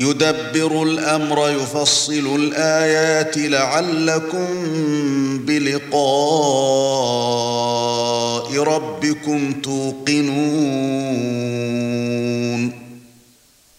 يدبر الأمر يفصل الآيات لعلكم بلقاء ربكم توقنون.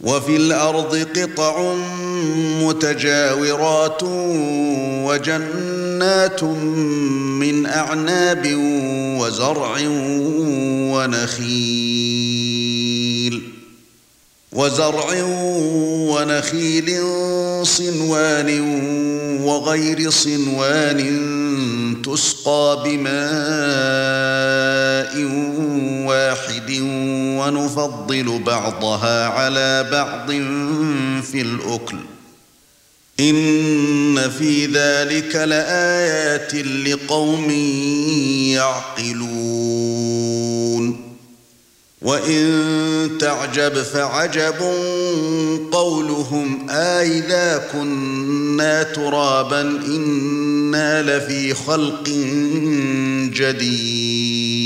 وفي الأرض قطع متجاورات وجنات من أعناب وزرع ونخيل. وزرع ونخيل صنوان وغير صنوان تسقى بماء واحد ونفضل بعضها على بعض في الأكل. إن في ذلك لآيات لقوم يعقلون. وإن تعجب فعجب قولهم آئذا كنا ترابا إنا لفي خلق جديد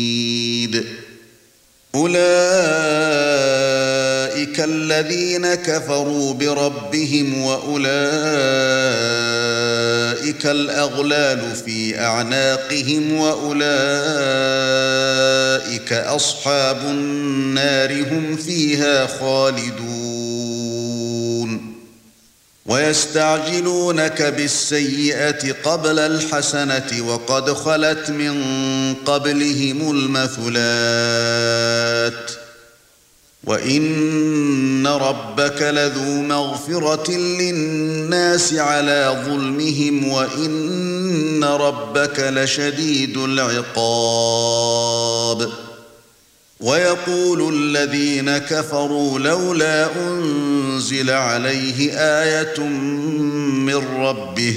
أولئك الذين كفروا بربهم وأولئك الأغلال في أعناقهم وأولئك أصحاب النار هم فيها خالدون. ويستعجلونك بالسيئة قبل الحسنة وقد خلت من قبلهم المثلات. وان ربك لذو مغفرة للناس على ظلمهم وان ربك لشديد العقاب ويقول الذين كفروا لولا انزل عليه آية من ربه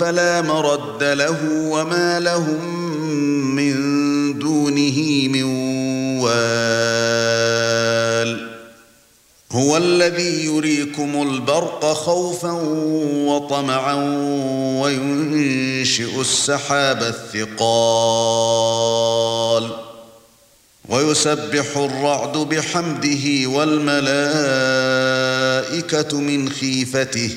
فلا مرد له وما لهم من دونه من وال. هو الذي يريكم البرق خوفا وطمعا وينشئ السحاب الثقال. ويسبح الرعد بحمده والملائكة من خيفته.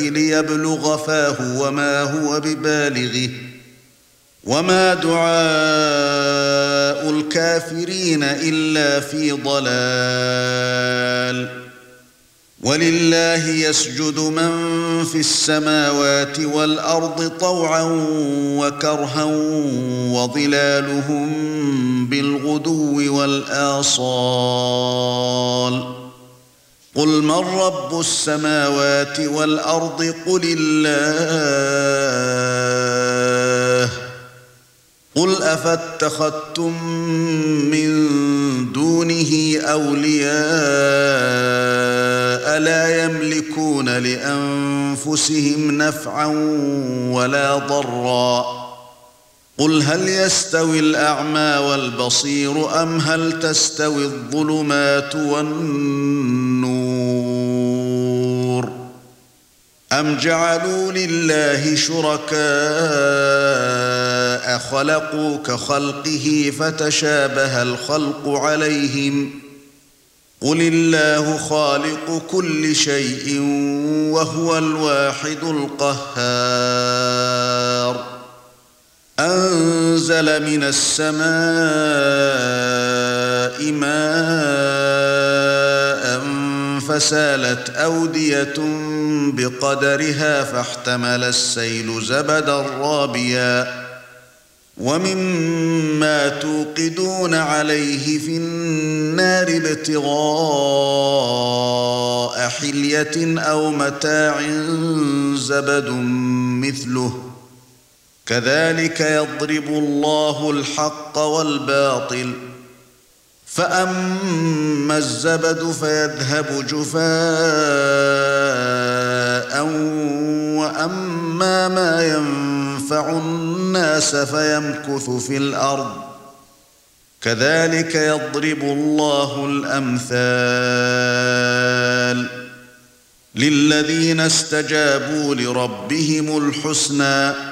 ليبلغ فاه وما هو ببالغه وما دعاء الكافرين إلا في ضلال. ولله يسجد من في السماوات والأرض طوعا وكرها وظلالهم بالغدو والآصال. قل من رب السماوات والأرض قل الله قل أفاتخذتم من دونه أولياء لا يملكون لأنفسهم نفعا ولا ضرا قل هل يستوي الاعمى والبصير ام هل تستوي الظلمات والنور ام جعلوا لله شركاء خلقوا كخلقه فتشابه الخلق عليهم قل الله خالق كل شيء وهو الواحد القهار أنزل من السماء ماء فسالت أودية بقدرها فاحتمل السيل زبدا رابيا ومما توقدون عليه في النار ابتغاء حلية أو متاع زبد مثله كذلك يضرب الله الحق والباطل فأما الزبد فيذهب جفاء وأما ما ينفع الناس فيمكث في الأرض. كذلك يضرب الله الأمثال للذين استجابوا لربهم الحسنى.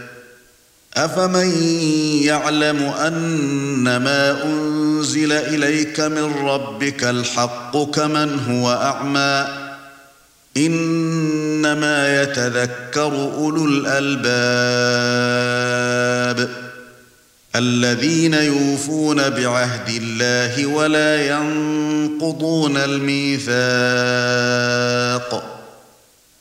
أفمن يعلم ان ما أنزل إليك من ربك الحق كمن هو أعمى؟ إنما يتذكر أولو الألباب الذين يوفون بعهد الله ولا ينقضون الميثاق.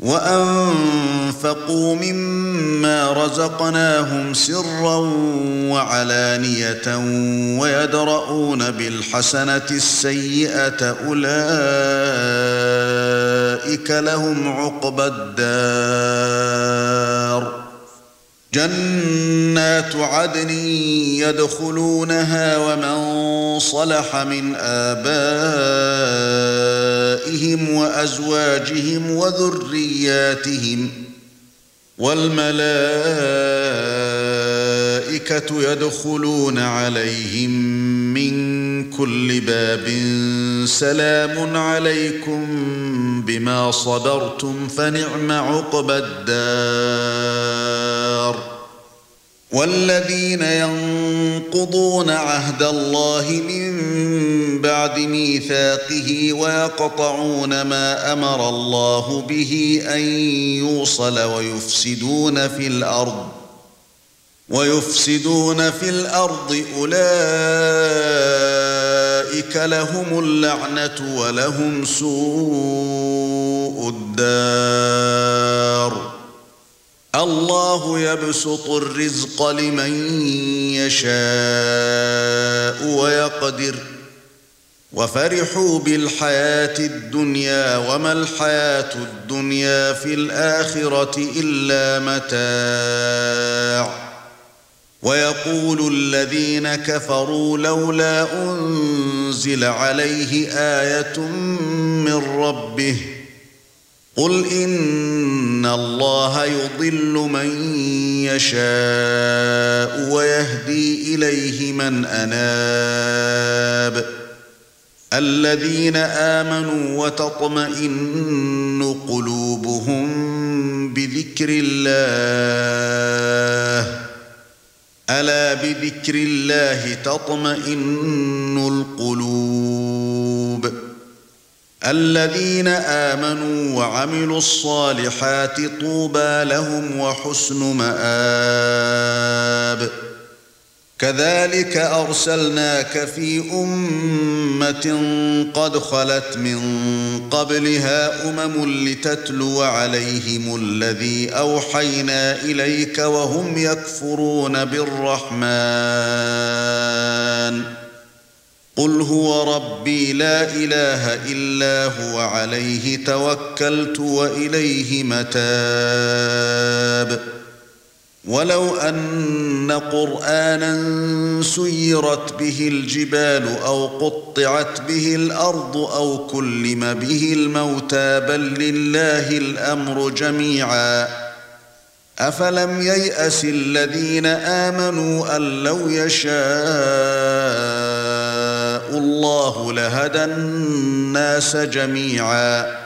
وأنفقوا مما رزقناهم سرا وعلانية ويدرؤون بالحسنة السيئة أولئك لهم عقبى الدار جنات عدن يدخلونها ومن صلح من آبائهم وأزواجهم وذرياتهم والملائكه يدخلون عليهم من كل باب. سلام عليكم بما صبرتم فنعم عقبى الدار. والذين ينقضون عهد الله من بعد ميثاقه ويقطعون ما أمر الله به أن يوصل ويفسدون في الأرض. ويفسدون في الأرض أولئك لهم اللعنة ولهم سوء الدار. الله يبسط الرزق لمن يشاء ويقدر. وفرحوا بالحياة الدنيا وما الحياة الدنيا في الآخرة إلا متاع. ويقول الذين كفروا لولا أنزل عليه آية من ربه قل إن الله يضل من يشاء ويهدي إليه من أناب الذين آمنوا وتطمئن قلوبهم بذكر الله ألا بذكر الله تطمئن القلوب؟ الذين آمنوا وعملوا الصالحات طوبى لهم وحسن مآب. كذلك أرسلناك في أمة قد خلت من قبلها أمم لتتلو عليهم الذي أوحينا إليك وهم يكفرون بالرحمن. قل هو ربي لا إله إلا هو عليه توكلت وإليه متاب. ولو أن قرآنا سيرت به الجبال أو قطعت به الأرض أو كلم به الموتى بل لله الأمر جميعا. أفلم ييأس الذين آمنوا أن لو يشاء الله لهدى الناس جميعا.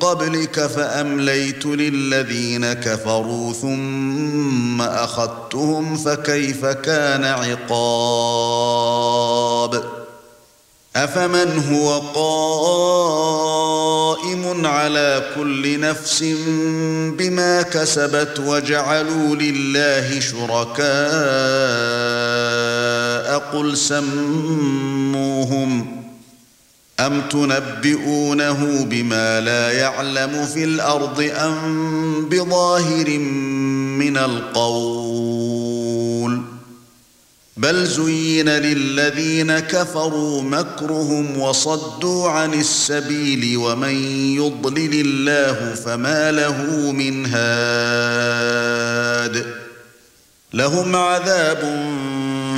قبلك فأمليت للذين كفروا ثم أخذتهم فكيف كان عقاب؟ أفمن هو قائم على كل نفس بما كسبت وجعلوا لله شركاء؟ قل سموهم أم تنبئونه بما لا يعلم في الأرض أم بظاهر من القول؟ بل زين للذين كفروا مكرهم وصدوا عن السبيل ومن يضلل الله فما له من هاد. لهم عذاب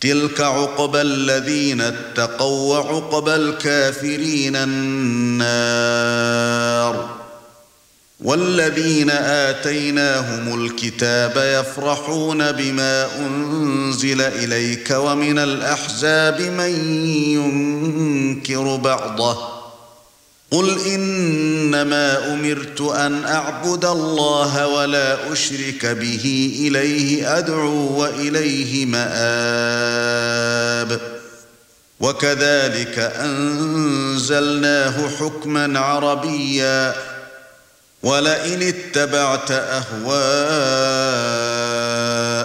تلك عقبى الذين اتقوا وعقبى الكافرين النار والذين آتيناهم الكتاب يفرحون بما أنزل إليك ومن الأحزاب من ينكر بعضه قل انما امرت ان اعبد الله ولا اشرك به اليه ادعو واليه مآب وكذلك انزلناه حكما عربيا ولئن اتبعت اهواءهم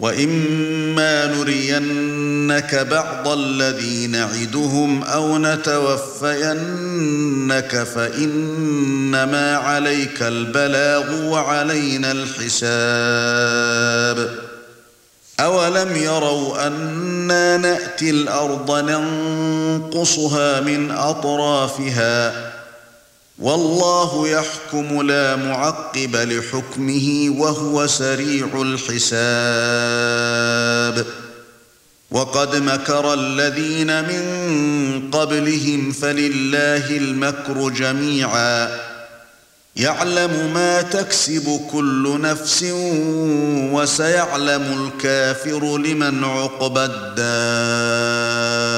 وإما نرينك بعض الذي نعدهم أو نتوفينك فإنما عليك البلاغ وعلينا الحساب. أولم يروا أنا نأتي الأرض ننقصها من أطرافها والله يحكم لا معقب لحكمه وهو سريع الحساب. وقد مكر الذين من قبلهم فلله المكر جميعا. يعلم ما تكسب كل نفس وسيعلم الكافر لمن عقبى الدار.